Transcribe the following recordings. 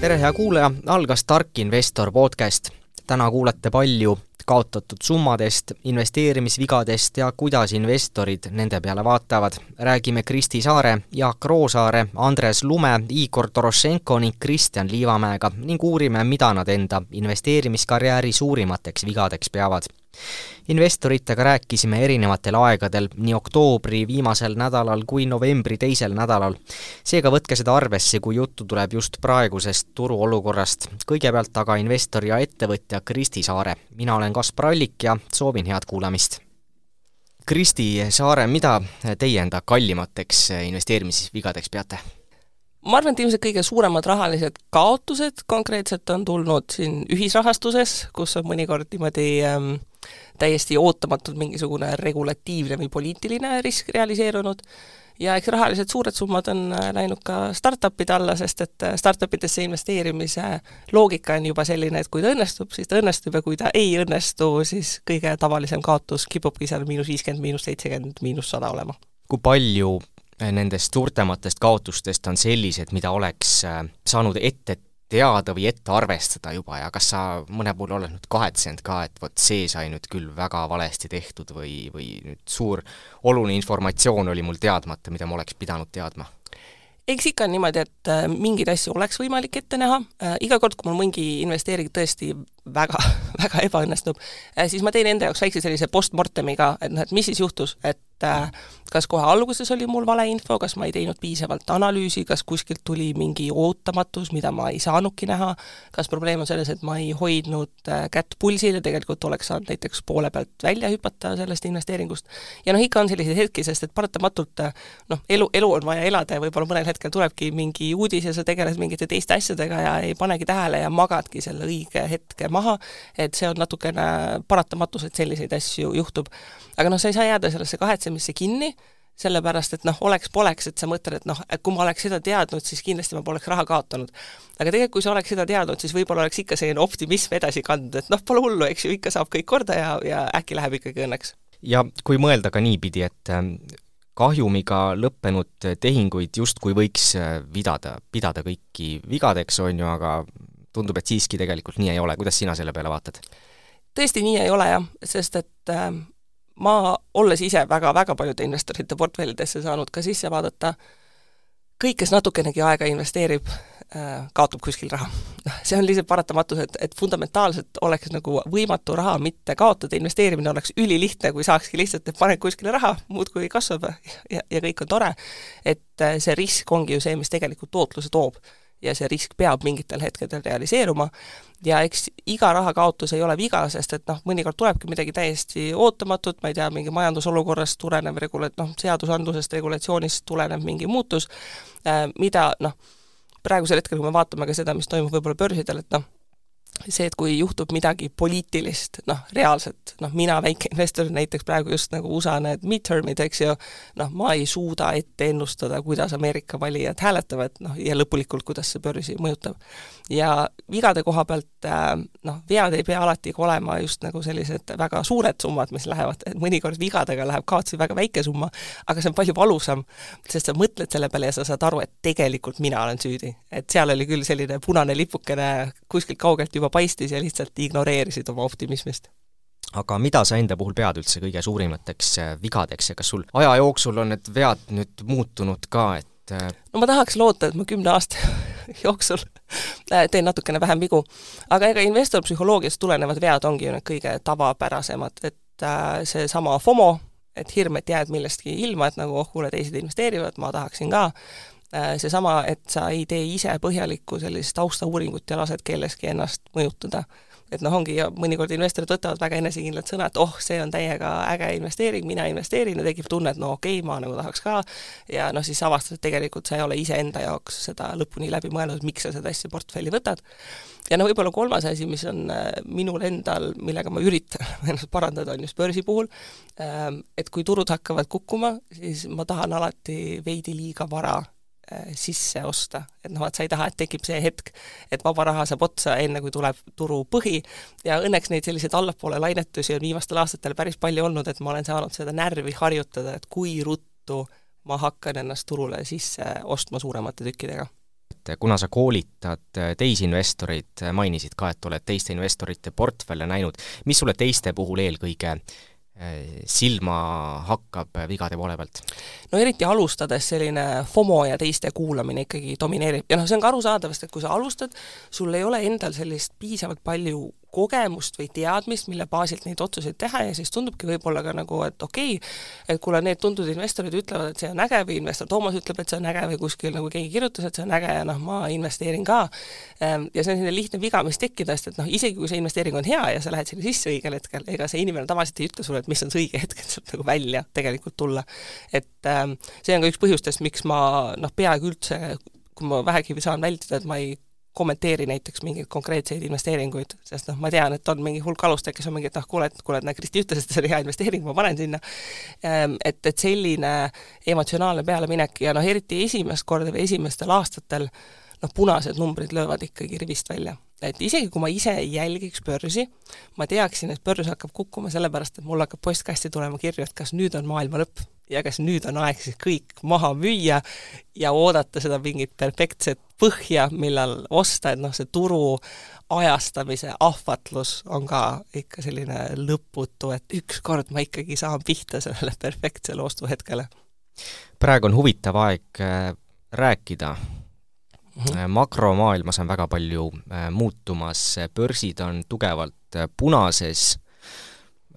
tere, hea kuulaja, algas Tark Investor podcast. täna kuulete palju kaotatud summadest, investeerimisvigadest ja kuidas investorid nende peale vaatavad. räägime Kristi Saare, Jaak Roosaare, Andres Lume, Igor Torošenko ning Kristjan Liivamäega ning uurime, mida nad enda investeerimiskarjääri suurimateks vigadeks peavad investoritega rääkisime erinevatel aegadel, nii oktoobri viimasel nädalal kui novembri teisel nädalal. seega võtke seda arvesse, kui juttu tuleb just praegusest turuolukorrast. kõigepealt aga investor ja ettevõtja Kristi Saare. mina olen Kaspar Allik ja soovin head kuulamist. Kristi Saare, mida teie enda kallimateks investeerimisvigadeks peate? ma arvan, et ilmselt kõige suuremad rahalised kaotused konkreetselt on tulnud siin ühisrahastuses, kus on mõnikord niimoodi ähm, täiesti ootamatult mingisugune regulatiivne või poliitiline risk realiseerunud ja eks rahalised suured summad on äh, läinud ka startup'ide alla, sest et äh, startup idesse investeerimise loogika on juba selline, et kui ta õnnestub, siis ta õnnestub ja kui ta ei õnnestu, siis kõige tavalisem kaotus kipubki seal miinus viiskümmend, miinus seitsekümmend, miinus sada olema. kui palju äh, nendest suurtematest kaotustest on sellised, mida oleks saanud ette teada või ette arvestada juba ja kas sa mõne puhul oled nüüd kahetsenud ka, et vot see sai nüüd küll väga valesti tehtud või, või nüüd suur oluline informatsioon oli mul teadmata, mida ma oleks pidanud teadma? eks ikka on niimoodi, et äh, mingeid asju oleks võimalik ette näha, äh, iga kord, kui mul mingi investeering tõesti väga, väga ebaõnnestub, äh, siis ma teen enda jaoks väikse sellise postmortemi ka, et noh, et mis siis juhtus, et kas kohe alguses oli mul valeinfo, kas ma ei teinud piisavalt analüüsi, kas kuskilt tuli mingi ootamatus, mida ma ei saanudki näha, kas probleem on selles, et ma ei hoidnud äh, kätt pulsil ja tegelikult oleks saanud näiteks poole pealt välja hüpata sellest investeeringust. ja noh, ikka on selliseid hetki, sest et paratamatult äh, noh, elu, elu on vaja elada ja võib-olla mõnel hetkel tulebki mingi uudis ja sa tegeled mingite teiste asjadega ja ei panegi tähele ja magadki selle õige hetke maha, et see on natukene paratamatus, et selliseid asju juhtub. aga noh, sa ei saa jääda sellesse kahetsemisse kinni, sellepärast et noh, oleks-poleks, et sa mõtled, et noh, et kui ma oleks seda teadnud, siis kindlasti ma poleks raha kaotanud. aga tegelikult, kui sa oleks seda teadnud, siis võib-olla oleks ikka selline optimism edasi kandnud, et noh, pole hullu, eks ju, ikka saab kõik korda ja, ja äkki läheb ikkagi õnneks. ja kui mõelda ka niipidi, et ähm, kahjumiga lõppenud tehinguid justkui võiks äh, pidada, pidada kõiki vigadeks, on ju, aga tundub, et siiski tegelikult nii ei ole, kuidas sina selle peale vaatad? tõesti nii ei ole jah, sest et äh, ma, olles ise väga-väga paljude investorite portfellidesse saanud ka sisse vaadata, kõik, kes natukenegi aega investeerib, äh, kaotab kuskil raha. see on lihtsalt paratamatus, et, et fundamentaalselt oleks nagu võimatu raha mitte kaotada, investeerimine oleks ülilihtne, kui saakski lihtsalt, et paned kuskile raha, muudkui kasvab ja, ja kõik on tore. et äh, see risk ongi ju see, mis tegelikult tootluse toob ja see risk peab mingitel hetkedel realiseeruma. Ja eks iga rahakaotus ei ole viga, sest et noh, mõnikord tulebki midagi täiesti ootamatut, ma ei tea, mingi majandusolukorrast tulenev regula-, noh, seadusandlusest, regulatsioonist tulenev mingi muutus äh,, mida noh, praegusel hetkel, kui me vaatame ka seda, mis toimub võib-olla börsidel, et noh, see, et kui juhtub midagi poliitilist, noh, reaalselt, noh, mina väikeinvestor näiteks praegu just nagu USA need midtermid, eks ju, noh, ma ei suuda ette ennustada, kuidas Ameerika valijad hääletavad, noh, ja lõpulikult, kuidas see börsi mõjutab. ja vigade koha pealt äh, noh, vead ei pea alati olema just nagu sellised väga suured summad, mis lähevad, et mõnikord vigadega läheb kaotsi väga väike summa, aga see on palju valusam, sest sa mõtled selle peale ja sa saad aru, et tegelikult mina olen süüdi. et seal oli küll selline punane lipukene kuskilt kaugelt juba paistis ja lihtsalt ignoreerisid oma optimismist aga mida sa enda puhul pead üldse kõige suurimateks äh, vigadeks ja kas sul aja jooksul on need vead nüüd muutunud ka, et äh, no ma tahaks loota, et ma kümne aasta jooksul äh, teen natukene vähem vigu. aga ega investorpsühholoogiast tulenevad vead ongi ju need kõige tavapärasemad, et seesama FOMO, et hirm, et jääd millestki ilma, et nagu oh, kuule, teised investeerivad, ma tahaksin ka, seesama, et sa ei tee ise põhjalikku sellist taustauuringut ja lased kellestki ennast mõjutada. et noh, ongi, ja mõnikord investorid võtavad väga enesekindlad sõna, et oh, see on täiega äge investeering, mina investeerin ja tekib tunne, et no okei okay,, ma nagu tahaks ka, ja noh, siis avastad, et tegelikult sa ei ole iseenda jaoks seda lõpuni läbi mõelnud, miks sa seda asja portfelli võtad. ja no võib-olla kolmas asi, mis on äh, minul endal, millega ma üritan ennast parandada, on just börsi puhul, ähm, et kui turud hakkavad kukkuma, siis ma tahan alati veidi liiga vara Äh, sisse osta, et noh, et sa ei taha, et tekib see hetk, et vaba raha saab otsa, enne kui tuleb turu põhi. Ja õnneks neid selliseid allapoole lainetusi on viimastel aastatel päris palju olnud, et ma olen saanud seda närvi harjutada, et kui ruttu ma hakkan ennast turule sisse ostma suuremate tükkidega. Et kuna sa koolitad teisi investoreid, mainisid ka, et oled teiste investorite portfelle näinud, mis sulle teiste puhul eelkõige silma hakkab vigade poole pealt? no eriti alustades selline FOMO ja teiste kuulamine ikkagi domineerib ja noh, see on ka arusaadav, sest et kui sa alustad, sul ei ole endal sellist piisavalt palju kogemust või teadmist, mille baasilt neid otsuseid teha ja siis tundubki võib-olla ka nagu, et okei okay,, et kuule, need tuntud investorid ütlevad, et see on äge või investor Toomas ütleb, et see on äge või kuskil nagu keegi kirjutas, et see on äge ja noh, ma investeerin ka. Ehm, ja see on selline lihtne viga, mis tekkida, sest et noh, isegi kui see investeering on hea ja sa lähed sinna sisse õigel hetkel, ega see inimene tavaliselt ei ütle sulle, et mis on see õige hetk, et sealt nagu välja tegelikult tulla. et ähm, see on ka üks põhjustest, miks ma noh, peaaegu üldse, kui ma vähegi saan vältida, et ma ei kommenteeri näiteks mingeid konkreetseid investeeringuid, sest noh, ma tean, et on mingi hulk alustajaid, kes on mingi, et noh, kuule, et kuule, et näe, Kristi ütles, et see oli hea investeering, ma panen sinna. Ehm, et, et selline emotsionaalne pealeminek ja noh, eriti esimest korda või esimestel aastatel noh, punased numbrid löövad ikkagi rivist välja. Et isegi, kui ma ise ei jälgiks börsi, ma teaksin, et börs hakkab kukkuma sellepärast, et mul hakkab postkasti tulema kirju, et kas nüüd on maailma lõpp ja kas nüüd on aeg siis kõik maha müüa ja oodata seda mingit perfektset põhja, millal osta, et noh, see turu ajastamise ahvatlus on ka ikka selline lõputu, et ükskord ma ikkagi saan pihta sellele perfektsele ostuhetkele. praegu on huvitav aeg äh, rääkida -hmm. makromaailmas on väga palju äh, muutumas, börsid on tugevalt punases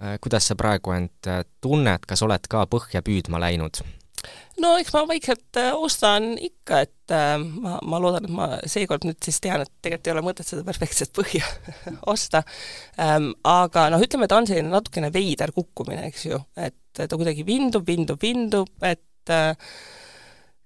Äh, kuidas sa praegu end tunned, kas oled ka põhja püüdma läinud? no eks ma vaikselt ostan ikka, et ma, ma loodan, et ma seekord nüüd siis tean, et tegelikult ei ole mõtet seda perfektset põhja osta ähm,. aga noh, ütleme, ta on selline natukene veider kukkumine, eks ju, et ta kuidagi vindub, vindub, vindub, et äh,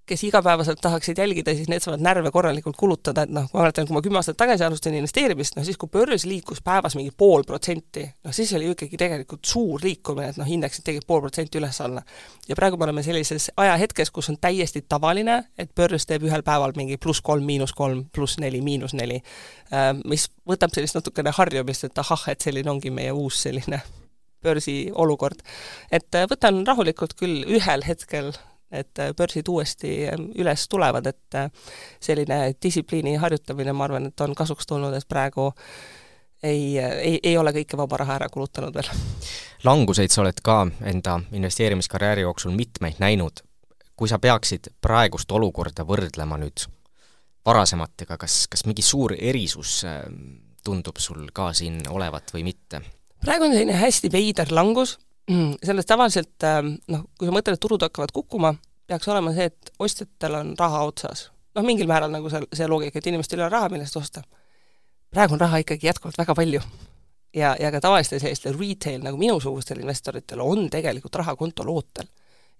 kes igapäevaselt tahaksid jälgida, siis need saavad närve korralikult kulutada, et noh, ma mäletan, kui ma kümme aastat tagasi alustasin investeerimist, noh siis kui börs liikus päevas mingi pool protsenti, noh siis oli ju ikkagi tegelikult suur liikumine, et noh, indeksid tegid pool protsenti üles-alla. ja praegu me oleme sellises ajahetkes, kus on täiesti tavaline, et börs teeb ühel päeval mingi pluss kolm, miinus kolm, pluss neli, miinus neli, äh, mis võtab sellist natukene harjumist, et ahah, et selline ongi meie uus selline börsi olukord. et äh, võtan rahulikult küll ühel hetkel et äh, börsid uuesti ähm, üles tulevad, et äh, selline distsipliini harjutamine, ma arvan, et on kasuks tulnud, et praegu ei, äh, ei, ei ole kõike vaba raha ära kulutanud veel. languseid sa oled ka enda investeerimiskarjääri jooksul mitmeid näinud. kui sa peaksid praegust olukorda võrdlema nüüd varasematega, kas, kas mingi suur erisus tundub sul ka siin olevat või mitte? praegu on selline hästi veider langus, Mm, sellest tavaliselt ähm, noh, kui sa mõtled, et turud hakkavad kukkuma, peaks olema see, et ostjatel on raha otsas. noh, mingil määral nagu see, see loogika, et inimestel ei ole raha, millest osta. praegu on raha ikkagi jätkuvalt väga palju. ja, ja ka tavalistel sellistel retail nagu minusugustel investoritel on tegelikult raha kontol ootel.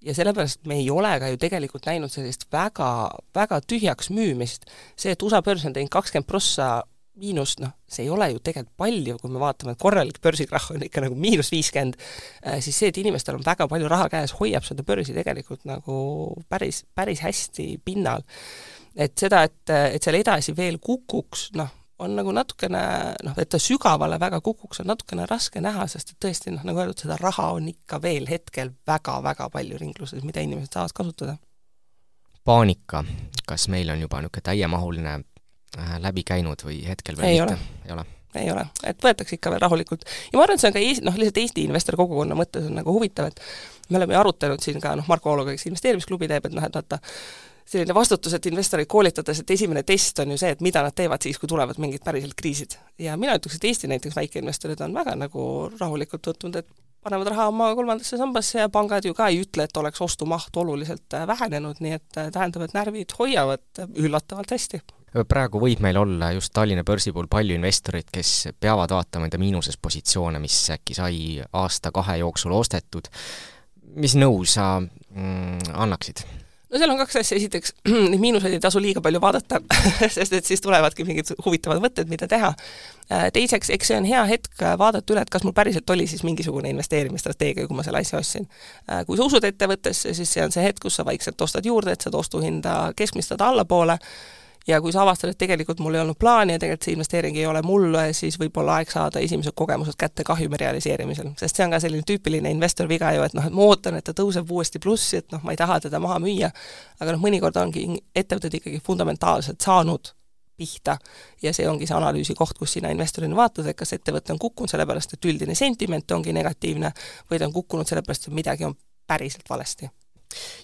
ja sellepärast me ei ole ka ju tegelikult näinud sellist väga, väga tühjaks müümist. see, et USA börs on teinud kakskümmend prossa miinust, noh, see ei ole ju tegelikult palju, kui me vaatame, et korralik börsikrahh on ikka nagu miinus viiskümmend, äh, siis see, et inimestel on väga palju raha käes, hoiab seda börsi tegelikult nagu päris, päris hästi pinnal. et seda, et, et seal edasi veel kukuks, noh, on nagu natukene noh, et ta sügavale väga kukuks, on natukene raske näha, sest et tõesti noh, nagu öeldud, seda raha on ikka veel hetkel väga-väga palju ringluses, mida inimesed saavad kasutada. paanika, kas meil on juba niisugune täiemahuline läbi käinud või hetkel veel ei mitte? ei ole ei ole, et võetakse ikka veel rahulikult. ja ma arvan, et see on ka Eesti, noh, lihtsalt Eesti investori kogukonna mõttes on nagu huvitav, et me oleme ju arutanud siin ka noh, Marko Ooluga, kes investeerimisklubi teeb, et noh, et vaata, selline vastutus, et investoreid koolitades, et esimene test on ju see, et mida nad teevad siis, kui tulevad mingid päriselt kriisid. ja mina ütleks, et Eesti näiteks väikeinvestorid on väga nagu rahulikult võtnud, et panevad raha oma kolmandasse sambasse ja pangad ju ka ei ütle, et oleks ostumaht oluliselt vähenenud, nii et tähendab, et närvid hoiavad üllatavalt hästi praegu võib meil olla just Tallinna börsi puhul palju investoreid, kes peavad vaatama enda miinuses positsioone, mis äkki sai aasta-kahe jooksul ostetud. mis nõu sa mm, annaksid? no seal on kaks asja, esiteks neid miinuseid ei tasu liiga palju vaadata sest et siis tulevadki mingid huvitavad mõtted, mida teha. Äh, teiseks, eks see on hea hetk vaadata üle, et kas mul päriselt oli siis mingisugune investeerimisstrateegia, kui ma selle asja ostsin. Äh, kui sa usud ettevõttesse, siis see on see hetk, kus sa vaikselt ostad juurde, et seda ostuhinda keskmistada allapoole ja kui sa avastad, et tegelikult mul ei olnud plaani ja tegelikult see investeering ei ole mulle, siis võib olla aeg saada esimesed kogemused kätte kahjumi realiseerimisel. sest see on ka selline tüüpiline investor viga ju, et noh, et ma ootan, et ta tõuseb uuesti plussi, et noh, ma ei taha teda maha müüa, aga noh, mõnikord ongi ettevõtted ikkagi fundamentaalselt saanud pihta ja see ongi see analüüsi koht, kus sina investorina vaatad, et kas ettevõte on kukkunud sellepärast, et üldine sentiment ongi negatiivne või ta on kukkunud sellepärast, et midagi on päriselt valesti.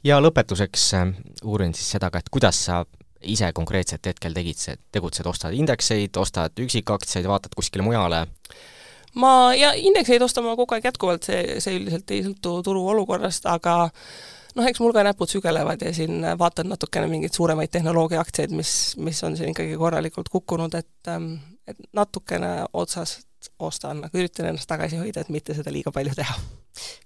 ja lõpetuseks äh, uurin siis seda ka, et kuidas sa ise konkreetselt hetkel tegid, tegutsed, ostad indekseid, ostad üksikaktsiaid, vaatad kuskile mujale? ma, ja indekseid ostan ma kogu aeg jätkuvalt, see, see üldiselt ei sõltu turu olukorrast, aga noh, eks mul ka näpud sügelevad ja siin vaatan natukene mingeid suuremaid tehnoloogiaaktsiaid, mis, mis on siin ikkagi korralikult kukkunud, et et natukene otsast ostan, aga üritan ennast tagasi hoida, et mitte seda liiga palju teha.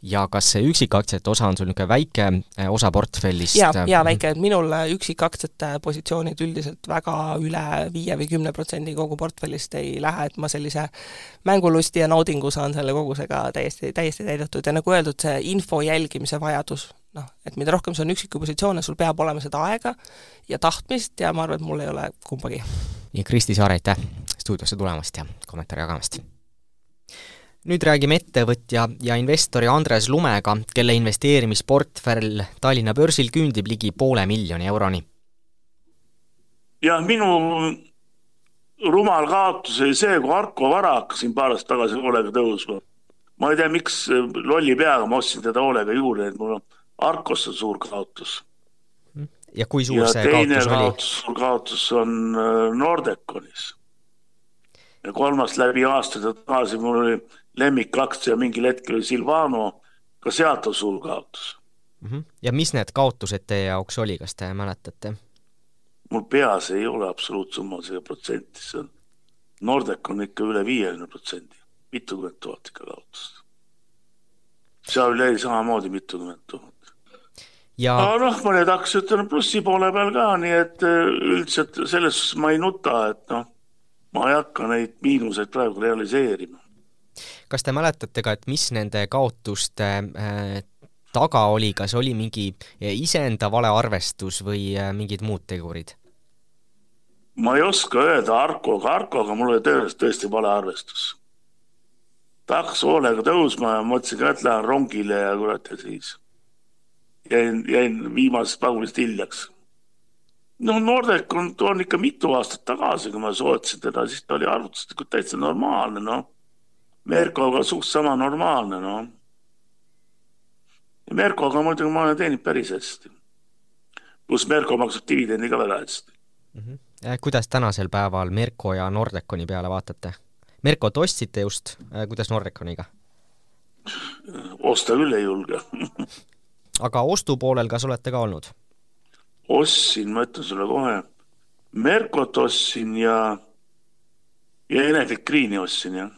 ja kas see üksikaktsiate osa on sul niisugune väike eh, osa portfellist? jaa, jaa, väike, et minul üksikaktsiate positsioonid üldiselt väga üle viie või kümne protsendi kogu portfellist ei lähe, et ma sellise mängulusti ja naudingu saan selle kogusega täiesti, täiesti täidetud ja nagu öeldud, see info jälgimise vajadus, noh, et mida rohkem sul on üksiku positsioone, sul peab olema seda aega ja tahtmist ja ma arvan, et mul ei ole kumbagi. nii, Kristi Saar, aitäh stuudiosse tulemast ja kommentaare jagamast! nüüd räägime ettevõtja ja investori Andres Lumega, kelle investeerimisportfell Tallinna börsil küündib ligi poole miljoni euroni. jah, minu rumal kaotus oli see, kui Arko Vara hakkas siin paar aastat tagasi hoolega tõusma. ma ei tea, miks lolli peaga ma ostsin teda hoolega juurde, et mul on Arkosse suur kaotus. ja kui suur ja see kaotus oli? suur kaotus on äh, Nordeconis. Ja kolmas läbi aastate tagasi mul oli lemmikaktsia mingil hetkel oli Silvano, ka sealt on suur kaotus mm. -hmm. ja mis need kaotused teie jaoks oli, kas te mäletate? mul peas ei ole absoluutsummas ega protsenti, see on, Nordec on ikka üle viiekümne protsendi, mitukümmend tuhat ikka kaotust. seal jäi samamoodi mitukümmend tuhat ja no, noh, mõned aktsiad on plussi poole peal ka, nii et äh, üldiselt selles suhtes ma ei nuta, et noh, ma ei hakka neid miinuseid praegu realiseerima. kas te mäletate ka, et mis nende kaotuste äh, taga oli, kas oli mingi iseenda valearvestus või äh, mingid muud tegurid? ma ei oska öelda Arkoga, Arkoga mul oli tõenäoliselt tõesti valearvestus. ta hakkas hoolega tõusma ja mõtlesin ka, et lähen rongile ja kurat ja siis jäin, jäin viimasest vagunist hiljaks. Noh, Nordec on, on ikka mitu aastat tagasi, kui ma soetasin teda, siis ta oli arvutuslikult täitsa normaalne, noh. Merkoga suht sama normaalne, noh. ja Merkoga muidugi ma olen teeninud päris hästi. pluss Merko maksab dividendi ka väga hästi mm. -hmm. kuidas tänasel päeval Merko ja Nordeconi peale vaatate? Merkot ostsite just, äh, kuidas Nordeconiga? osta küll ei julge aga ostupoolel kas olete ka olnud? Ostsin, ma ütlen sulle kohe, Merkot ostsin ja, ja Enefit Greeni ostsin jah.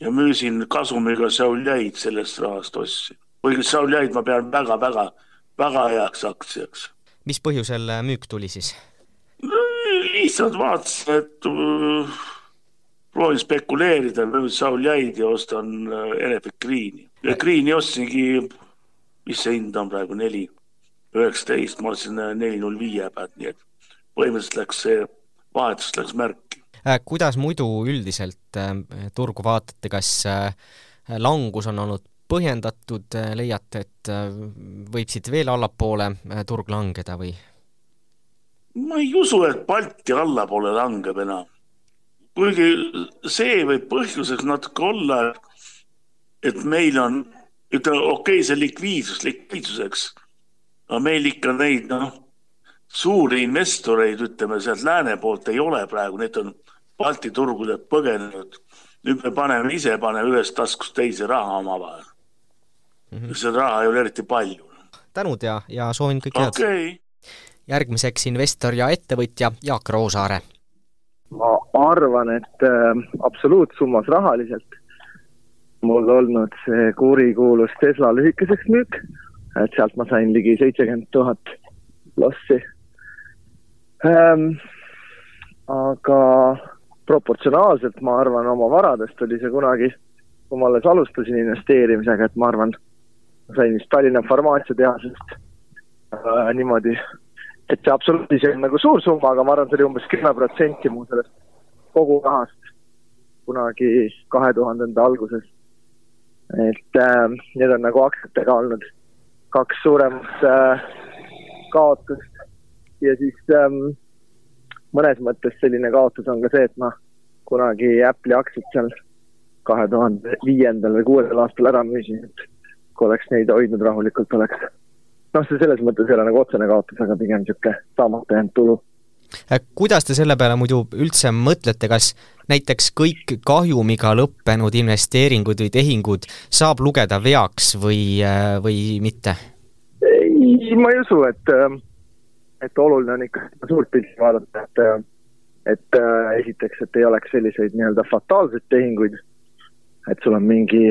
ja müüsin kasumiga Sauljaid sellest rahast ostsin. või Sauljaid ma pean väga-väga, väga heaks aktsiaks. mis põhjusel äh, müük tuli siis no,? lihtsalt vaatasin, et uh, proovin spekuleerida, müün Sauljaid ja ostan uh, Enefit Greeni. ja Greeni ostsingi mis see hind on praegu, neli üheksateist, ma ostsin äh, neli null viie pealt, nii et põhimõtteliselt läks see, vahetus läks märki. Äh, kuidas muidu üldiselt äh, turgu vaatate, kas langus on olnud põhjendatud, leiate, et võib siit veel allapoole turg langeda või? ma ei usu, et Balti allapoole langeb enam. kuigi see võib põhjuseks natuke olla, et meil on ütleme, okei okay,, see likviidsus likviidsuseks, aga meil ikka neid, noh, suuri investoreid, ütleme sealt lääne poolt ei ole praegu, need on Balti turgudelt põgenenud. nüüd me paneme ise, paneme ühest taskust teise raha omavahel mm. -hmm. seda raha ei ole eriti palju. tänud ja, ja soovin kõike head okay.. järgmiseks investor ja ettevõtja Jaak Roosaare. ma arvan, et äh, absoluutsummas rahaliselt mul olnud see kurikuulus Tesla lühikeseks müük, et sealt ma sain ligi seitsekümmend tuhat lossi ähm,. aga proportsionaalselt ma arvan, oma varadest oli see kunagi, kui ma alles alustasin investeerimisega, et ma arvan, sain vist Tallinna farmaatsiatehasest äh, niimoodi et see absoluutis on nagu suur summa, aga ma arvan, see oli umbes kümme protsenti mu sellest kogu rahast kunagi kahe tuhandenda alguses. et äh, need on nagu aktsiatega olnud kaks suuremat äh, kaotust ja siis ähm, mõnes mõttes selline kaotus on ka see, et ma kunagi Apple'i aktsiat seal kahe tuhande viiendal või kuuendal aastal ära müüsin, et kui oleks neid hoidnud rahulikult, oleks noh, see selles mõttes ei ole nagu otsene kaotus, aga pigem niisugune saamata jäänud tulu. Äh, kuidas te selle peale muidu üldse mõtlete, kas näiteks kõik kahjumiga lõppenud investeeringud või tehingud saab lugeda veaks või, äh, või mitte? ei, ma ei usu, et, äh, et oluline on ikka suurt pilti vaadata, et et äh, esiteks, et ei oleks selliseid nii-öelda fataalseid tehinguid, et sul on mingi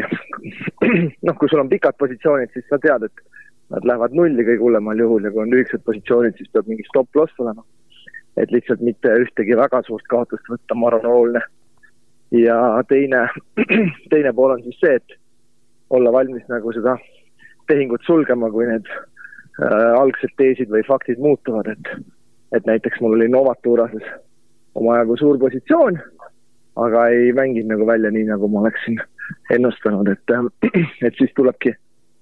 noh, kui sul on pikad positsioonid, siis sa tead, et nad lähevad nulli kõige hullemal juhul ja kui on lühikesed positsioonid, siis peab mingi stopp-loss olema. Et lihtsalt mitte ühtegi väga suurt kaotust võtta, ma arvan, oluline. ja teine, teine pool on siis see, et olla valmis nagu seda tehingut sulgema, kui need äh, algsed teesid või faktid muutuvad, et, et näiteks mul oli Novaturases omajagu suur positsioon, aga ei mänginud nagu välja nii, nagu ma oleksin ennustanud, et, et siis tulebki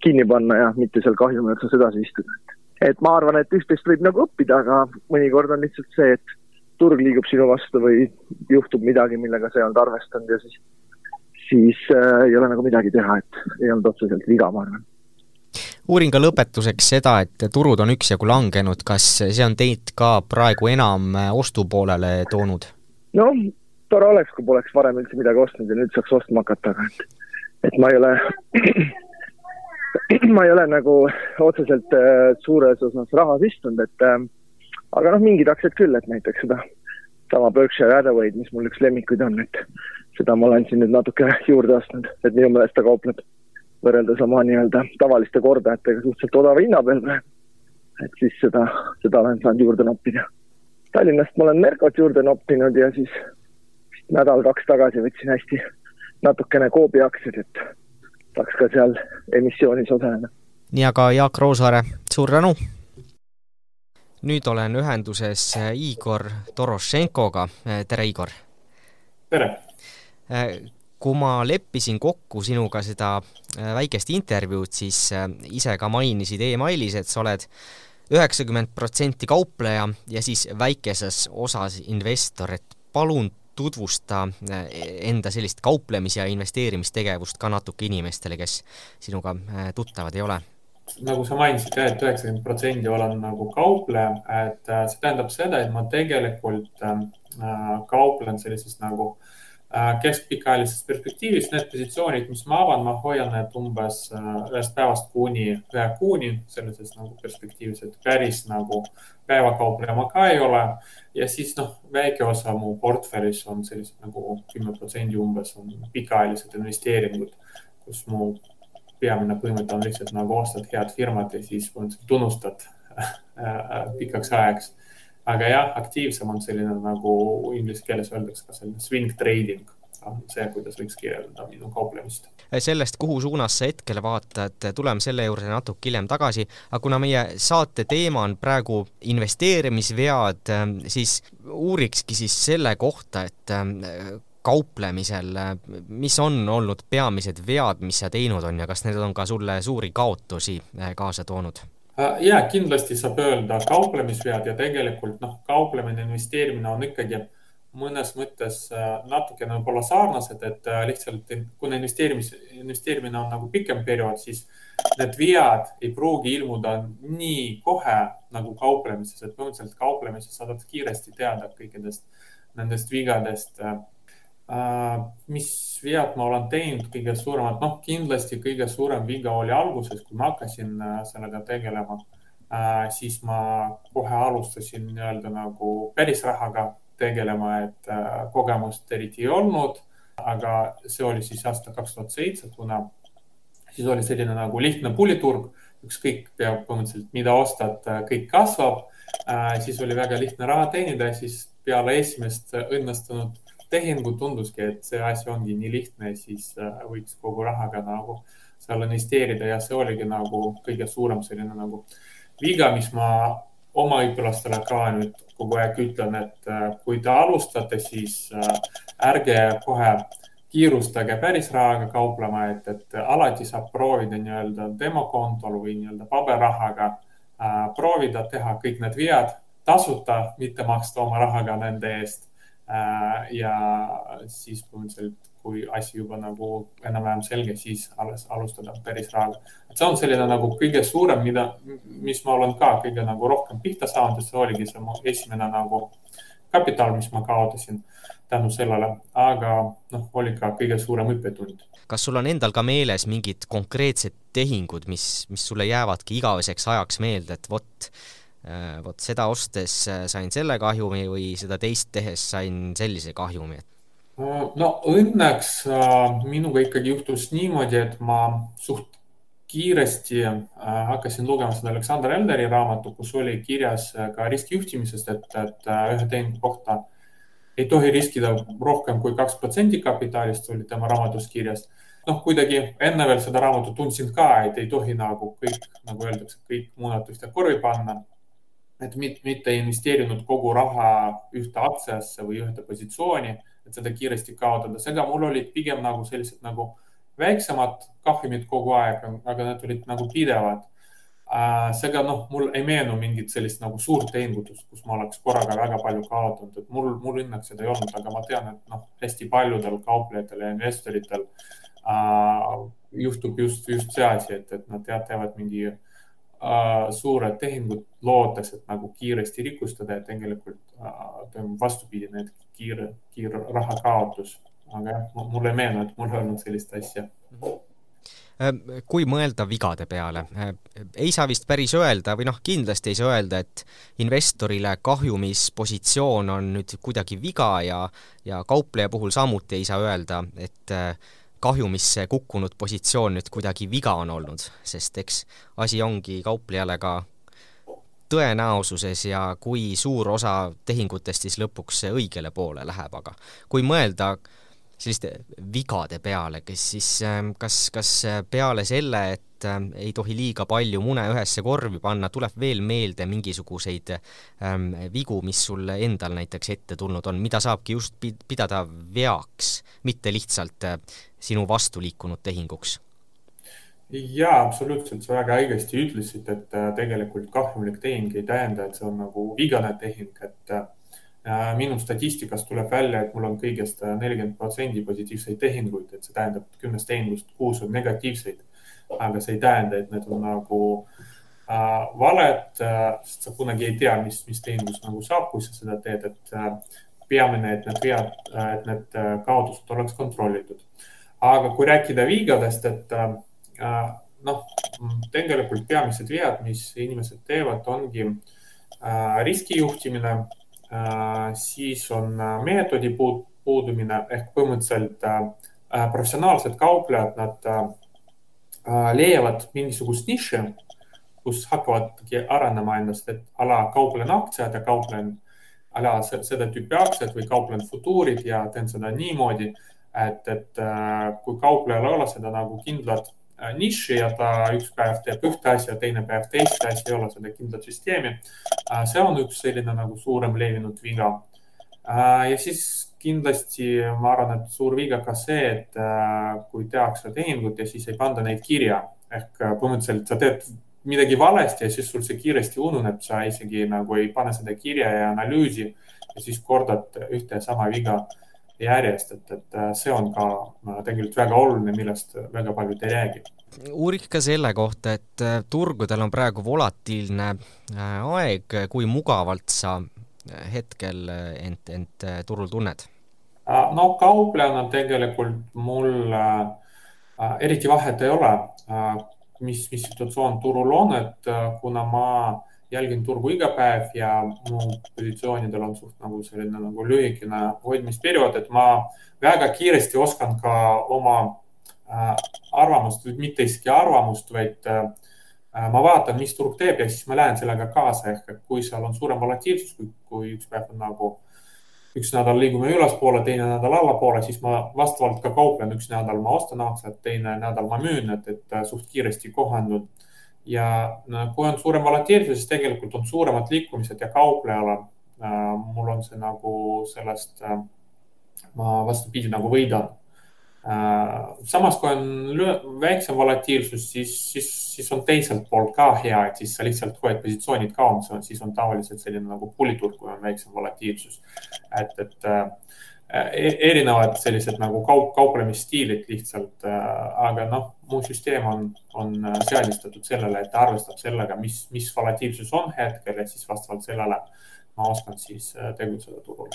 kinni panna ja mitte seal kahjumi otsas edasi istuda. et ma arvan, et üht-teist võib nagu õppida, aga mõnikord on lihtsalt see, et turg liigub sinu vastu või juhtub midagi, millega sa ei olnud arvestanud ja siis, siis äh, ei ole nagu midagi teha, et ei olnud otseselt viga, ma arvan uurin ka lõpetuseks seda, et turud on üksjagu langenud, kas see on teid ka praegu enam äh, ostupoolele toonud? noh, tore oleks, kui poleks varem üldse midagi ostnud ja nüüd saaks ostma hakata, aga et, et ma ei ole ma ei ole nagu otseselt äh, suures osas rahas istunud, et äh, aga noh, mingid aktsiad küll, et näiteks seda sama Berkshire Hathaway'd, mis mul üks lemmikuid on, et seda ma olen siin nüüd natuke juurde ostnud, et minu meelest ta kaupleb võrreldes oma nii-öelda tavaliste kordajatega suhteliselt odava hinna peal et siis seda, seda olen saanud juurde noppida. Tallinnast ma olen Mercot juurde noppinud ja siis nädal-kaks tagasi võtsin hästi natukene Coopi aktsiaid, et saaks ka seal emissioonis osaleda. nii, aga Jaak Roosaare, suur tänu! nüüd olen ühenduses Igor Torošenkoga, tere Igor! tere! kui ma leppisin kokku sinuga seda äh, väikest intervjuud, siis äh, ise ka mainisid emailis, et sa oled üheksakümmend protsenti kaupleja ja siis väikeses osas investor, et palun tutvusta äh, enda sellist kauplemis- ja investeerimistegevust ka natuke inimestele, kes sinuga tuttavad ei ole? nagu sa mainisid et, üheksakümmend protsenti olen nagu kaupleja, et see tähendab seda, et ma tegelikult kauplen sellises nagu äh, Äh, keskpikaajalises perspektiivis need positsioonid, mis ma avan, ma hoian need umbes äh, ühest päevast kuni ühe kuuni sellises nagu perspektiivis, et päris nagu päevakaupleja ma ka ei ole. ja siis noh, väike osa mu portfellis on sellised nagu kümme protsenti umbes on pikaajalised investeeringud, kus mu peamine põhimõte on lihtsalt nagu ostad head firmat ja siis tunnustad äh, pikaks ajaks aga jah, aktiivsem on selline nagu inglise keeles öeldakse ka selline swing trading on see, kuidas võiks kirjeldada minu kauplemist. sellest, kuhu suunas sa hetkel vaatad, tuleme selle juurde natuke hiljem tagasi, aga kuna meie saate teema on praegu investeerimisvead, siis uurikski siis selle kohta, et kauplemisel, mis on olnud peamised vead, mis sa teinud on ja kas need on ka sulle suuri kaotusi kaasa toonud? Äh, ja kindlasti saab öelda kauplemisvead ja tegelikult noh, kauplemine, investeerimine on ikkagi mõnes mõttes äh, natukene võib-olla sarnased, et äh, lihtsalt kuna investeerimis, investeerimine on nagu pikem periood, siis need vead ei pruugi ilmuda nii kohe nagu kauplemises, et põhimõtteliselt kauplemises saadad kiiresti teada kõikidest nendest vigadest mis vead ma olen teinud kõige suuremad, noh, kindlasti kõige suurem viga oli alguses, kui ma hakkasin äh, sellega tegelema. Äh, siis ma kohe alustasin nii-öelda nagu päris rahaga tegelema, et kogemust eriti ei olnud. aga see oli siis aasta kaks tuhat seitse, kuna siis oli selline nagu lihtne puliturg, ükskõik peab põhimõtteliselt, mida ostad, kõik kasvab. siis oli väga lihtne raha teenida siis peale esimest õnnestunud tehingu tunduski, et see asi ongi nii lihtne, siis äh, võiks kogu rahaga nagu seal investeerida ja see oligi nagu kõige suurem selline nagu viga, mis ma oma õpilastele ka nüüd kogu aeg ütlen, et kui te alustate, siis ärge kohe kiirustage päris rahaga kauplema, et, et alati saab proovida nii-öelda demokontol või nii-öelda paberrahaga äh, proovida teha kõik need vead tasuta, mitte maksta oma rahaga nende eest äh,. Ja siis põhimõtteliselt, kui asi juba nagu enam-vähem selge, siis alles alustada päris rahaga. et see on selline nagu kõige suurem, mida, mis ma olen ka kõige nagu rohkem pihta saanud, see oligi see mu esimene nagu kapital, mis ma kaotasin tänu sellele, aga noh, oli ka kõige suurem õppetund. kas sul on endal ka meeles mingid konkreetsed tehingud, mis, mis sulle jäävadki igaveseks ajaks meelde, et vot, äh, vot seda ostes äh, sain selle kahjumi või seda teist tehes sain sellise kahjumi? no õnneks äh, minuga ikkagi juhtus niimoodi, et ma suht kiiresti äh, hakkasin lugema seda Aleksander Elderi raamatu, kus oli kirjas ka riskijuhtimisest, et, et äh, ühe tehingu kohta äh, ei tohi riskida rohkem kui kaks protsenti kapitalist, oli tema raamatus kirjas. noh, kuidagi enne veel seda raamatut tundsin ka, et ei tohi nagu kõik, nagu öeldakse, kõik munad ühte korvi panna. Et mitte investeerinud kogu raha ühte aktsiasse või ühte positsiooni, et seda kiiresti kaotada. seega mul olid pigem nagu sellised nagu väiksemad kahjumid kogu aeg, aga need olid nagu pidevad Äh, seega noh, mul ei meenu mingit sellist nagu suurt tehingutust, kus ma oleks korraga väga palju kaotanud, et mul, mul õnneks seda ei olnud, aga ma tean, et noh, hästi paljudel kauplejatel ja investoritel äh, juhtub just, just see asi, et, et nad teevad mingi äh, suured tehingud lootes, et nagu kiiresti rikustada ja tegelikult äh, toimub vastupidine, et kiire, kiire rahakaotus. aga jah, mul ei meenu, et mul ei olnud sellist asja Äh, kui mõelda vigade peale, äh, ei saa vist päris öelda või noh, kindlasti ei saa öelda, et investorile kahjumispositsioon on nüüd kuidagi viga ja, ja kaupleja puhul samuti ei saa öelda, et äh, kahjumisse kukkunud positsioon nüüd kuidagi viga on olnud, sest eks asi ongi kauplejale ka tõenäosuses ja kui suur osa tehingutest siis lõpuks õigele poole läheb, aga kui mõelda selliste vigade peale, kes siis, ähm, kas, kas äh, peale selle, et ähm, ei tohi liiga palju mune ühesse korvi panna, tuleb veel meelde mingisuguseid ähm, vigu, mis sul endal näiteks ette tulnud on, mida saabki just pidada veaks, mitte lihtsalt äh, sinu vastu liikunud tehinguks? jaa, absoluutselt, sa väga õigesti ütlesid, et äh, tegelikult kahjumlik tehing ei tähenda, et see on nagu vigane tehing, et äh, minu statistikast tuleb välja, et mul on kõigest nelikümmend protsenti positiivseid tehinguid, et see tähendab, et kümnest tehingust kuus on negatiivseid. aga see ei tähenda, et need on nagu äh, valed äh,, sest sa kunagi ei tea, mis, mis tehingus nagu saab, kui sa seda teed, et äh, peamine, et need vead äh,, et need äh, kaotused oleks kontrollitud. aga kui rääkida viigadest, et äh, äh noh, tegelikult peamised vead, mis inimesed teevad, ongi äh, riskijuhtimine Äh, siis on äh, meetodi puudumine ehk põhimõtteliselt äh, professionaalsed kauplejad, nad leiavad mingisugust nišši, kus hakkavadki arenema ennast, et ala kauplen aktsiad ja kauplen ala seda tüüpi aktsiad või kauplen futuurid ja teen seda niimoodi, et, et kui kauplejal ei ole seda nagu kindlat Äh, niši ja ta üks päev teeb ühte asja, teine päev teist asja, ei ole seda kindlat süsteemi. Äh, see on üks selline nagu suurem levinud viga. Äh, ja siis kindlasti ma arvan, et suur viga ka see, et kui tehakse tehingut ja siis ei panda neid kirja ehk põhimõtteliselt sa teed midagi valesti ja siis sul see kiiresti ununeb, sa isegi nagu ei pane seda kirja ja analüüsi ja siis kordad ühte ja sama viga järjest, et, et äh, see on ka äh, tegelikult väga oluline, millest väga paljud ei räägi. uuriks ka selle kohta, et äh, turgudel on praegu volatiilne aeg, kui mugavalt sa hetkel end, end turul tunned? no kauplejana tegelikult mul äh, eriti vahet ei ole äh,, mis, mis situatsioon turul on, et äh, kuna ma jälgin turgu iga päev ja mu positsioonidel on suht nagu selline nagu lühikene hoidmisperiood, et ma väga kiiresti oskan ka oma äh, arvamust, mitte isegi arvamust, vaid äh, ma vaatan, mis turg teeb ja siis ma lähen sellega kaasa. Ehk et kui seal on suurem volatiilsus, kui, üks päev on nagu üks nädal liigume ülespoole, teine nädal allapoole, siis ma vastavalt ka kauplen, üks nädal ma ostan aktsiat, teine nädal ma müün, et, et suht kiiresti kohandunud ja kui on suurem volatiilsus, siis tegelikult on suuremad liikumised ja kauplejal on, mul on see nagu sellest, ma vastupidi nagu võidan samas, kui on väiksem volatiilsus, siis, siis, siis on teiselt poolt ka hea, et siis sa lihtsalt hoiad positsioonid kaomas, siis on tavaliselt selline nagu puliturg, kui on väiksem volatiilsus. et, et äh, erinevad sellised nagu kaup, kauplemisstiilid lihtsalt äh,, aga noh, mu süsteem on, on seadistatud sellele, et ta arvestab sellega, mis, mis volatiilsus on hetkel ja siis vastavalt sellele ma oskan siis äh, tegutseda turul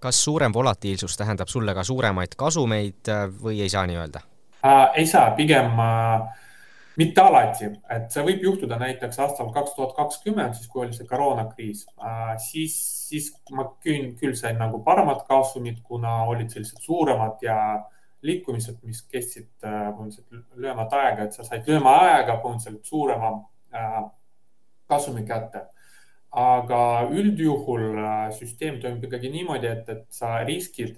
kas suurem volatiilsus tähendab sulle ka suuremaid kasumeid äh, või ei saa nii öelda äh,? ei saa, pigem äh, mitte alati, et see võib juhtuda näiteks aastal kaks tuhat kakskümmend, siis kui oli see koroonakriis äh,, siis, siis ma küll, küll sain nagu paremat kasumit, kuna olid sellised suuremad ja liikumised, mis kestsid äh, põhimõtteliselt lühemat aega, et sa said lühema ajaga põhimõtteliselt suurema äh, kasumi kätte. Aga üldjuhul süsteem toimib ikkagi niimoodi, et, et sa riskid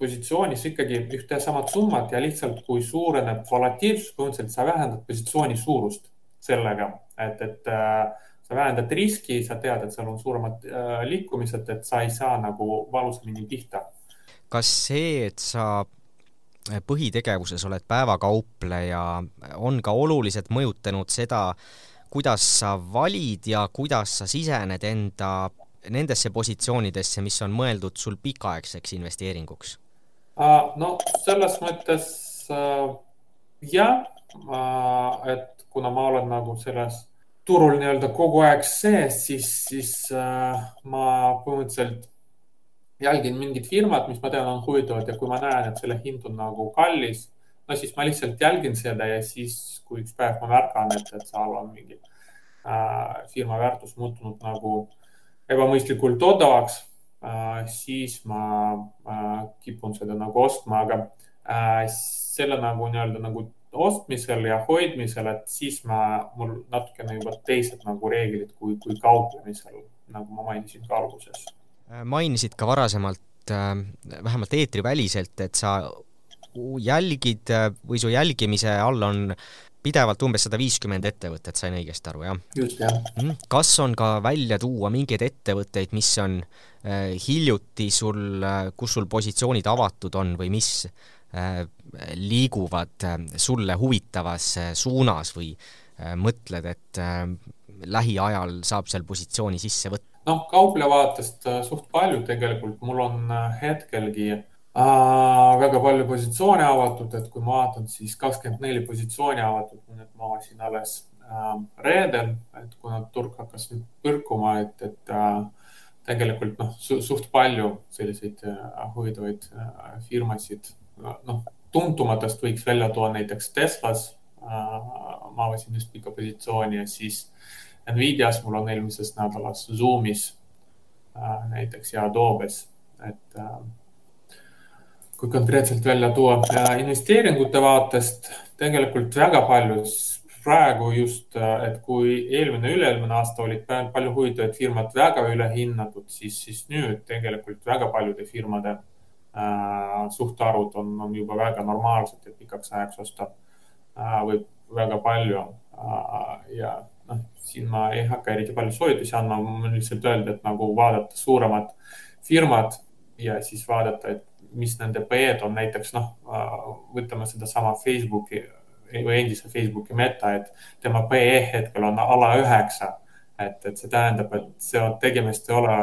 positsioonis ikkagi ühte ja samat summat ja lihtsalt, kui suureneb volatiilsus, põhimõtteliselt sa vähendad positsiooni suurust sellega, et, et äh, sa vähendad riski, sa tead, et seal on suuremad liikumised, et sa ei saa nagu valusamini pihta. kas see, et sa põhitegevuses oled päevakaupleja, on ka oluliselt mõjutanud seda, kuidas sa valid ja kuidas sa sisened enda nendesse positsioonidesse, mis on mõeldud sul pikaaegseks investeeringuks? No selles mõttes äh, jah, et kuna ma olen nagu selles turul nii-öelda kogu aeg sees, siis, siis äh, ma põhimõtteliselt jälgin mingid firmad, mis ma tean, on huvitavad ja kui ma näen, et selle hind on nagu kallis no siis ma lihtsalt jälgin seda ja siis, kui üks päev ma märkan, et, et seal on mingi äh, firma väärtus muutunud nagu ebamõistlikult odavaks siis ma äh, kipun seda nagu ostma, aga äh, selle nagu nii-öelda nagu ostmisel ja hoidmisel, et siis ma, mul natukene juba teised nagu reeglid kui, kui kauplemisel, nagu ma mainisin ka alguses. Äh, mainisid ka varasemalt äh, vähemalt eetriväliselt, et sa jälgid äh, või su jälgimise all on pidevalt umbes sada viiskümmend ettevõtet, sain õigesti aru, jah? just, jah. Mhm. kas on ka välja tuua mingeid ettevõtteid, mis on äh, hiljuti sul äh,, kus sul positsioonid avatud on või mis äh, liiguvad äh, sulle huvitavas äh, suunas või äh, mõtled, et äh, lähiajal saab seal positsiooni sisse võtta? noh, kaupleja vaatest äh, suht palju tegelikult, mul on äh, hetkelgi väga palju positsioone avatud, et kui ma vaatan, siis kakskümmend neli positsiooni avatud, need ma avasin alles äh, reedel, et kuna turg hakkas nüüd põrkuma, et, et äh, tegelikult noh su, suht palju selliseid äh, huvitavaid äh, firmasid, noh, tuntumatest võiks välja tuua näiteks Teslas äh,. ma avasin just pika positsiooni ja siis Nvidias mul on eelmises nädalas Zoomis äh, näiteks ja Adobes, et äh, kui konkreetselt välja tuua investeeringute vaatest tegelikult väga palju, praegu just, et kui eelmine, üle-eelmine aasta olid palju huvitavaid firmad väga ülehinnatud, siis, siis nüüd tegelikult väga paljude firmade äh, suhtarvud on, on juba väga normaalsed, et pikaks ajaks osta äh, võib väga palju äh,. ja noh, siin ma ei hakka eriti palju soovitusi andma, ma lihtsalt öelda, et nagu vaadata suuremad firmad ja siis vaadata, et mis nende PE-d on, näiteks noh, võtame sedasama Facebooki või endise Facebooki meta, et tema PE hetkel on ala üheksa. et, et see tähendab, et see on, tegemist ei ole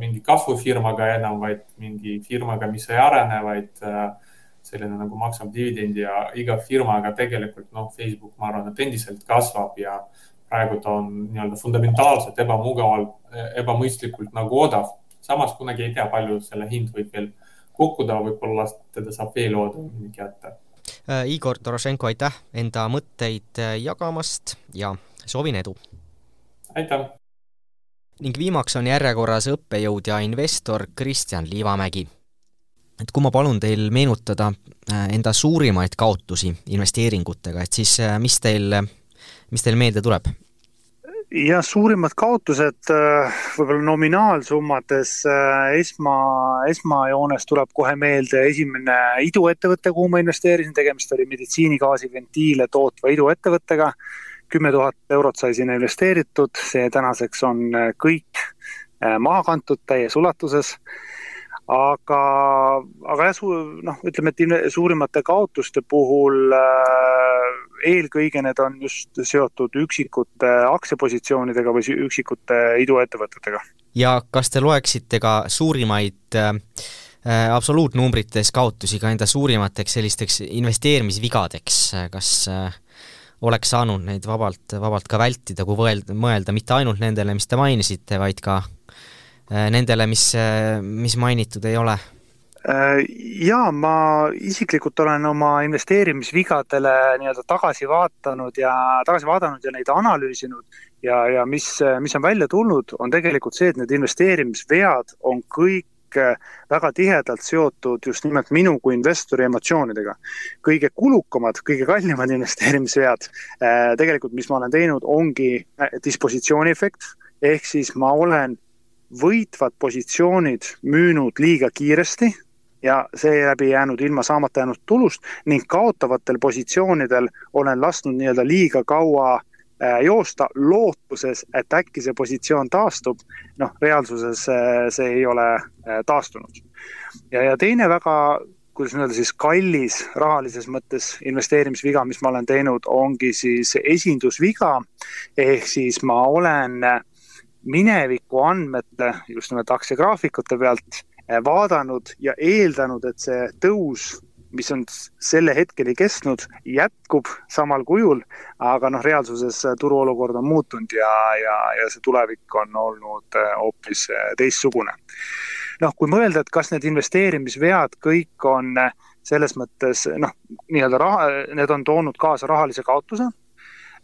mingi kasvufirmaga enam, vaid mingi firmaga, mis ei arene, vaid äh, selline nagu maksab dividendi ja iga firmaga tegelikult noh, Facebook, ma arvan, et endiselt kasvab ja praegu ta on nii-öelda fundamentaalselt ebamugavalt, ebamõistlikult nagu odav. samas kunagi ei tea, palju selle hind võib veel kukkuda, võib-olla teda saab veel oodata kätte. Äh, Igor Torošenko, aitäh enda mõtteid äh, jagamast ja soovin edu! aitäh! ning viimaks on järjekorras õppejõud ja investor Kristjan Liivamägi. et kui ma palun teil meenutada äh, enda suurimaid kaotusi investeeringutega, et siis mis teil, mis teil meelde tuleb? Ja suurimad kaotused võib-olla nominaalsummades esma, esmajoones tuleb kohe meelde esimene iduettevõte, kuhu ma investeerisin, tegemist oli meditsiinigaasiventiile tootva iduettevõttega. kümme tuhat eurot sai sinna investeeritud, see tänaseks on kõik maha kantud täies ulatuses aga, aga jah, noh, ütleme, et suurimate kaotuste puhul äh, eelkõige need on just seotud üksikute aktsiapositsioonidega või üksikute iduettevõtetega. ja kas te loeksite ka suurimaid äh, äh absoluutnumbrites kaotusi ka enda suurimateks sellisteks investeerimisvigadeks, kas äh, oleks saanud neid vabalt, vabalt ka vältida, kui mõelda, mõelda mitte ainult nendele, mis te mainisite, vaid ka Äh, nendele, mis, äh, mis mainitud ei ole? Äh, jaa, ma isiklikult olen oma investeerimisvigadele nii-öelda tagasi vaatanud ja, tagasi vaadanud ja neid analüüsinud ja, ja mis, mis on välja tulnud, on tegelikult see, et need investeerimisvead on kõik väga tihedalt seotud just nimelt minu kui investori emotsioonidega. kõige kulukamad, kõige kallimad investeerimisvead tegelikult, mis ma olen teinud, ongi dispositsiooni efekt, ehk siis ma olen võitvad positsioonid müünud liiga kiiresti ja seeläbi jäänud ilma saamata jäänud tulust ning kaotavatel positsioonidel olen lasknud nii-öelda liiga kaua äh, joosta lootuses, et äkki see positsioon taastub. noh, reaalsuses äh, see ei ole äh, taastunud. ja, ja teine väga, kuidas öelda siis kallis rahalises mõttes investeerimisviga, mis ma olen teinud, ongi siis esindusviga. ehk siis ma olen äh, mineviku andmete, just nimelt aktsiagraafikute pealt eh, vaadanud ja eeldanud, et see tõus, mis on selle hetkeni kestnud, jätkub samal kujul, aga noh, reaalsuses turuolukord on muutunud ja, ja, ja see tulevik on olnud eh, hoopis eh, teistsugune. noh, kui mõelda, et kas need investeerimisvead kõik on selles mõttes noh, nii-öelda raha, need on toonud kaasa rahalise kaotuse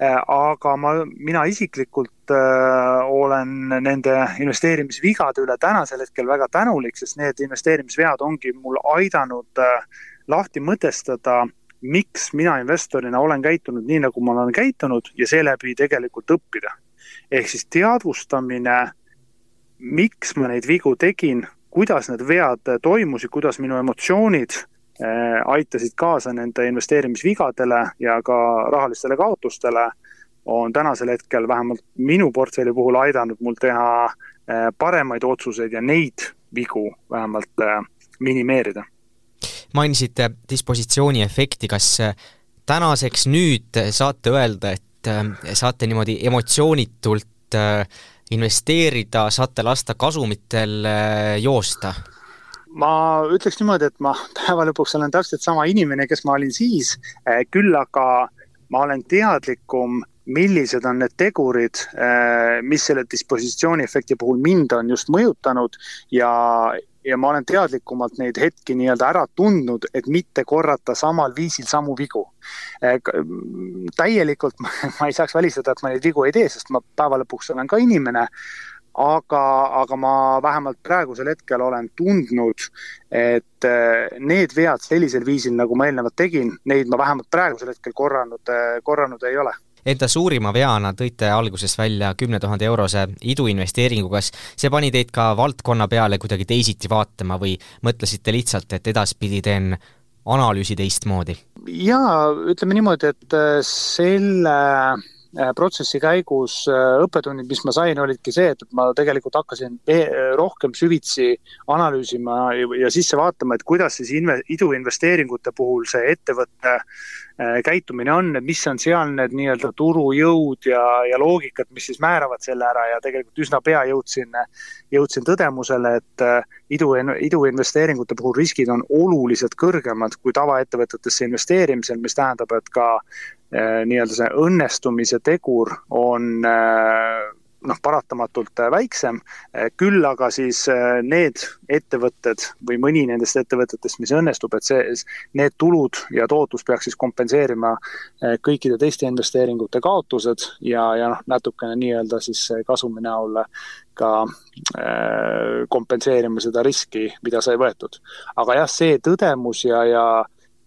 aga ma, mina isiklikult äh, olen nende investeerimisvigade üle tänasel hetkel väga tänulik, sest need investeerimisvead ongi mul aidanud äh, lahti mõtestada, miks mina investorina olen käitunud nii, nagu ma olen käitunud ja seeläbi tegelikult õppida. ehk siis teadvustamine, miks ma neid vigu tegin, kuidas need vead toimusid, kuidas minu emotsioonid Äh, aitasid kaasa nende investeerimisvigadele ja ka rahalistele kaotustele, on tänasel hetkel vähemalt minu portfelli puhul aidanud mul teha äh, paremaid otsuseid ja neid vigu vähemalt äh, minimeerida. mainisite dispositsiooni efekti, kas tänaseks nüüd saate öelda, et saate niimoodi emotsioonitult investeerida, saate lasta kasumitel joosta? Ma ütleks niimoodi, et ma päeva lõpuks olen täpselt sama inimene, kes ma olin siis, eh, küll aga ma olen teadlikum, millised on need tegurid, eh, mis selle dispositsiooni efekti puhul mind on just mõjutanud. Ja, ja ma olen teadlikumalt neid hetki nii-öelda ära tundnud, et mitte korrata samal viisil samu vigu. Eh, täielikult ma ei saaks välistada, et ma neid vigu ei tee, sest ma päeva lõpuks olen ka inimene aga, aga ma vähemalt praegusel hetkel olen tundnud, et eh, need vead sellisel viisil, nagu ma eelnevalt tegin, neid ma vähemalt praegusel hetkel korranud, eh, korranud ei ole Enda suurima veana tõite alguses välja kümne tuhande eurose iduinvesteeringu, kas see pani teid ka valdkonna peale kuidagi teisiti vaatama või mõtlesite lihtsalt, et edaspidi teen analüüsi teistmoodi? jaa, ütleme niimoodi, et eh, selle protsessi käigus äh, õppetunnid, mis ma sain, olidki see, et ma tegelikult hakkasin rohkem süvitsi analüüsima ja sisse vaatama, et kuidas siis inve-, iduinvesteeringute puhul see ettevõtte äh, käitumine on, et mis on seal need nii-öelda turujõud ja, ja loogikad, mis siis määravad selle ära ja tegelikult üsna pea jõudsin, jõudsin tõdemusele, et idu, iduinvesteeringute puhul riskid on oluliselt kõrgemad kui tavaettevõtetesse investeerimisel, mis tähendab, et ka Äh, nii-öelda see õnnestumise tegur on äh, noh, paratamatult äh, väiksem, küll aga siis need ettevõtted või mõni nendest ettevõtetest, mis õnnestub, et see, need tulud ja tootlus peaks siis kompenseerima kõikide teiste investeeringute kaotused ja, ja noh, natukene nii-öelda siis kasumi näol ka kompenseerima seda riski, mida sai võetud. aga jah, see tõdemus ja, ja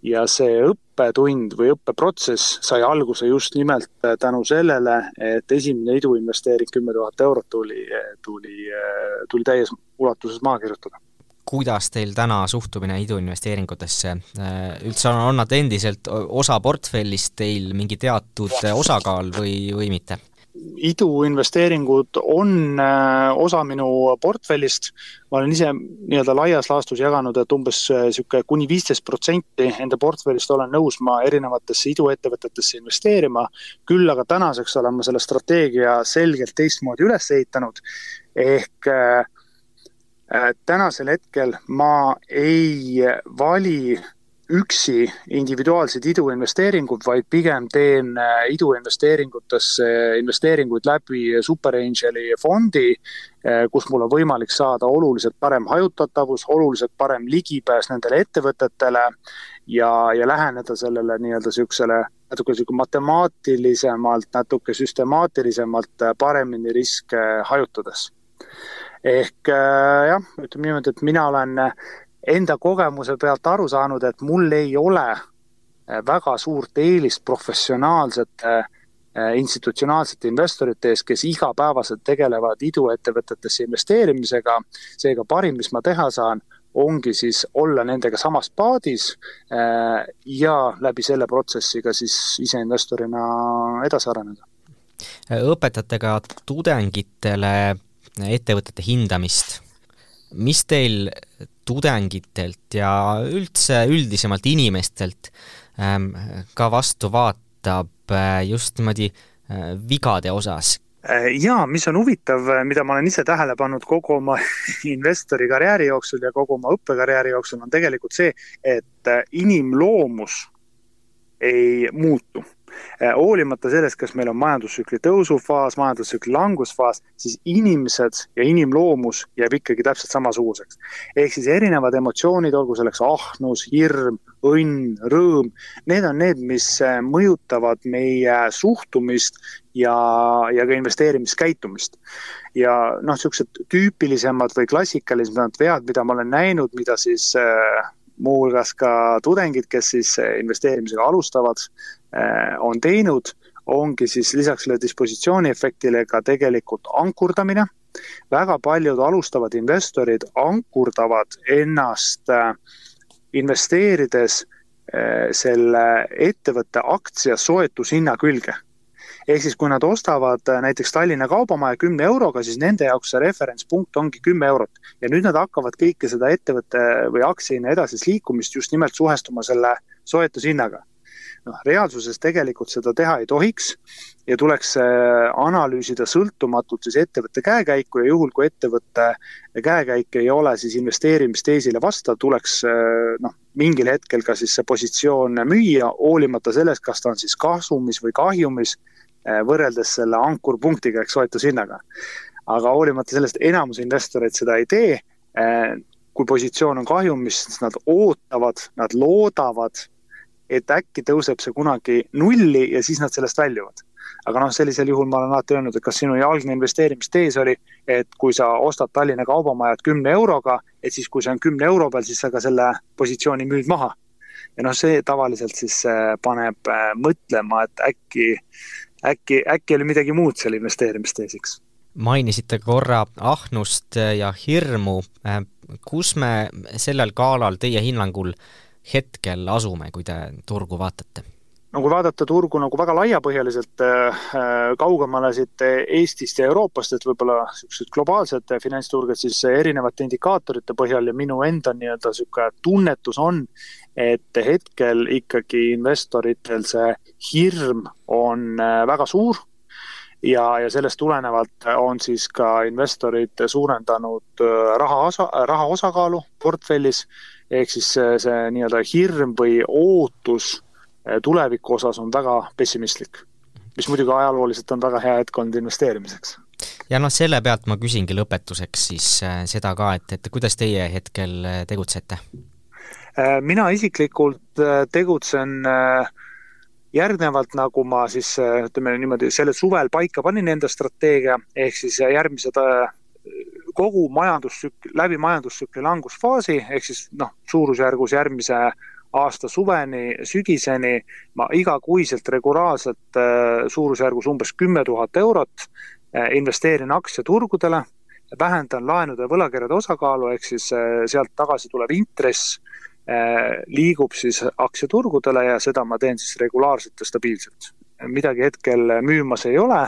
ja see õppetund või õppeprotsess sai alguse just nimelt tänu sellele, et esimene iduinvesteering, kümme tuhat eurot tuli, tuli, tuli täies ulatuses maha kirjutada kuidas teil täna suhtumine iduinvesteeringutesse üldse on, on nad endiselt osa portfellist teil mingi teatud osakaal või, või mitte? Iduinvesteeringud on äh, osa minu portfellist. ma olen ise nii-öelda laias laastus jaganud, et umbes äh, kuni viisteist protsenti enda portfellist olen nõus ma erinevatesse iduettevõtetesse investeerima. küll aga tänaseks olen ma selle strateegia selgelt teistmoodi üles ehitanud. ehk äh, tänasel hetkel ma ei vali üksi individuaalseid iduinvesteeringuid, vaid pigem teen äh, iduinvesteeringutesse investeeringuid läbi Super Angeli fondi, äh, kus mul on võimalik saada oluliselt parem hajutatavus, oluliselt parem ligipääs nendele ettevõtetele ja, ja läheneda sellele nii-öelda niisugusele natuke niisugune matemaatilisemalt, natuke süstemaatilisemalt äh, paremini riske hajutades. Ehk jah, ütleme niimoodi, et mina olen enda kogemuse pealt aru saanud, et mul ei ole äh, väga suurt eelist professionaalsete äh, institutsionaalsete investorite ees, kes igapäevaselt tegelevad iduettevõtetesse investeerimisega. seega parim, mis ma teha saan, ongi siis olla nendega samas paadis äh, ja läbi selle protsessi ka siis ise investorina edasi areneda. õpetate ka tudengitele ettevõtete hindamist. Mis teil tudengitelt ja üldse üldisemalt inimestelt ähm, ka vastu vaatab äh, just niimoodi äh, vigade osas? Äh, jaa, mis on huvitav, mida ma olen ise tähele pannud kogu oma investori karjääri jooksul ja kogu oma õppekarjääri jooksul, on tegelikult see, et inimloomus ei muutu hoolimata sellest, kas meil on majandustsükli tõusufaas, majandustsükli langusfaas, siis inimesed ja inimloomus jääb ikkagi täpselt samasuguseks. ehk siis erinevad emotsioonid, olgu selleks ahnus, hirm, õnn, rõõm, need on need, mis äh, mõjutavad meie suhtumist ja, ja ka investeerimiskäitumist. ja noh, niisugused tüüpilisemad või klassikalisemad vead, mida ma olen näinud, mida siis äh, muuhulgas ka tudengid, kes siis investeerimisega alustavad, Äh, on teinud, ongi siis lisaks sellele dispositsiooni efektile ka tegelikult ankurdamine. väga paljud alustavad investorid ankurdavad ennast äh, investeerides selle ettevõtte aktsia soetushinna külge ehk siis, kui nad ostavad näiteks Tallinna Kaubamaja kümne euroga, siis nende jaoks see referentspunkt ongi kümme eurot. ja nüüd nad hakkavad kõike seda ettevõtte või aktsiahinna edasist liikumist just nimelt suhestuma selle soetushinnaga noh, reaalsuses tegelikult seda teha ei tohiks ja tuleks äh, analüüsida sõltumatult siis ettevõtte käekäiku ja juhul, kui ettevõtte käekäik ei ole siis investeerimisteesile vastav, tuleks äh, noh, mingil hetkel ka siis see positsioon müüa, hoolimata sellest, kas ta on siis kasumis või kahjumis, äh, võrreldes selle ankurpunktiga ehk soetushinnaga. aga hoolimata sellest, enamus investoreid seda ei tee kui positsioon on kahjumis, siis nad ootavad, nad loodavad, et äkki tõuseb see kunagi nulli ja siis nad sellest väljuvad. aga noh, sellisel juhul ma olen alati öelnud, et kas sinu algne investeerimistees oli, et kui sa ostad Tallinna Kaubamajad kümne euroga, et siis, kui see on kümne euro peal, siis sa ka selle positsiooni müüd maha. ja noh, see tavaliselt siis äh, paneb mõtlema, et äkki, äkki, äkki oli midagi muud seal investeerimisteesiks mainisite korra ahnust ja hirmu, äh, kus me sellel kaalal teie hinnangul hetkel asume, kui te turgu vaatate? No kui vaadata turgu nagu väga laiapõhjaliselt äh, kaugemale siit Eestist ja Euroopast, et võib-olla niisugused globaalsed finantsturgud, siis erinevate indikaatorite põhjal ja minu enda nii-öelda niisugune tunnetus on, et hetkel ikkagi investoritel see hirm on äh, väga suur. Ja, ja sellest tulenevalt on siis ka investorid suurendanud äh, raha osa, raha osakaalu portfellis. Ehk siis see, see nii-öelda hirm või ootus tuleviku osas on väga pessimistlik, mis muidugi ajalooliselt on väga hea hetk olnud investeerimiseks. ja noh, selle pealt ma küsingi lõpetuseks siis äh, seda ka, et, et kuidas teie hetkel äh, tegutsete? mina isiklikult tegutsen järgnevalt, nagu ma siis ütleme niimoodi, sellel suvel paika panin enda strateegia, ehk siis järgmised kogu majandustsükli, läbi majandustsükli langusfaasi, ehk siis noh, suurusjärgus järgmise aasta suveni, sügiseni ma igakuiselt regulaarselt suurusjärgus umbes kümme tuhat eurot investeerin aktsiaturgudele, vähendan laenude ja võlakirjade osakaalu, ehk siis sealt tagasi tulev intress liigub siis aktsiaturgudele ja seda ma teen siis regulaarselt ja stabiilselt midagi hetkel müümas ei ole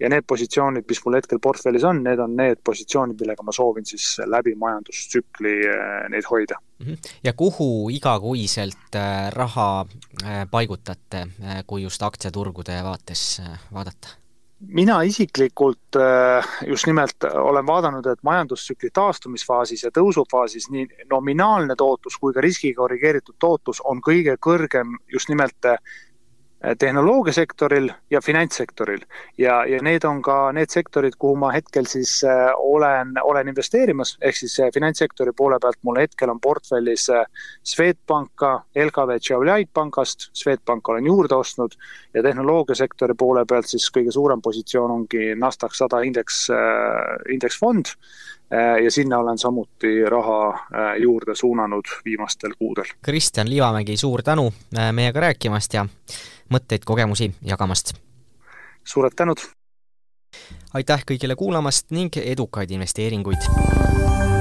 ja need positsioonid, mis mul hetkel portfellis on, need on need positsioonid, millega ma soovin siis läbi majandustsükli eh, neid hoida. Mhm. ja kuhu igakuiselt eh, raha eh, paigutate, kui just aktsiaturgude vaates vaadata? mina isiklikult just nimelt olen vaadanud, et majandustsükli taastumisfaasis ja tõusufaasis nii nominaalne tootlus kui ka riskiga korrigeeritud tootlus on kõige kõrgem just nimelt tehnoloogiasektoril ja finantssektoril. Ja, ja need on ka need sektorid, kuhu ma hetkel siis äh, olen, olen investeerimas, ehk siis äh, finantssektori poole pealt mul hetkel on portfellis Swedbanka, LKV Tšavljait pangast, Swedbanka olen juurde ostnud. Ja tehnoloogiasektori poole pealt siis kõige suurem positsioon ongi NASDAQ sada indeks, indeksfond ja sinna olen samuti raha juurde suunanud viimastel kuudel. Kristjan Liivamägi, suur tänu meiega rääkimast ja mõtteid, kogemusi jagamast! suured tänud! aitäh kõigile kuulamast ning edukaid investeeringuid!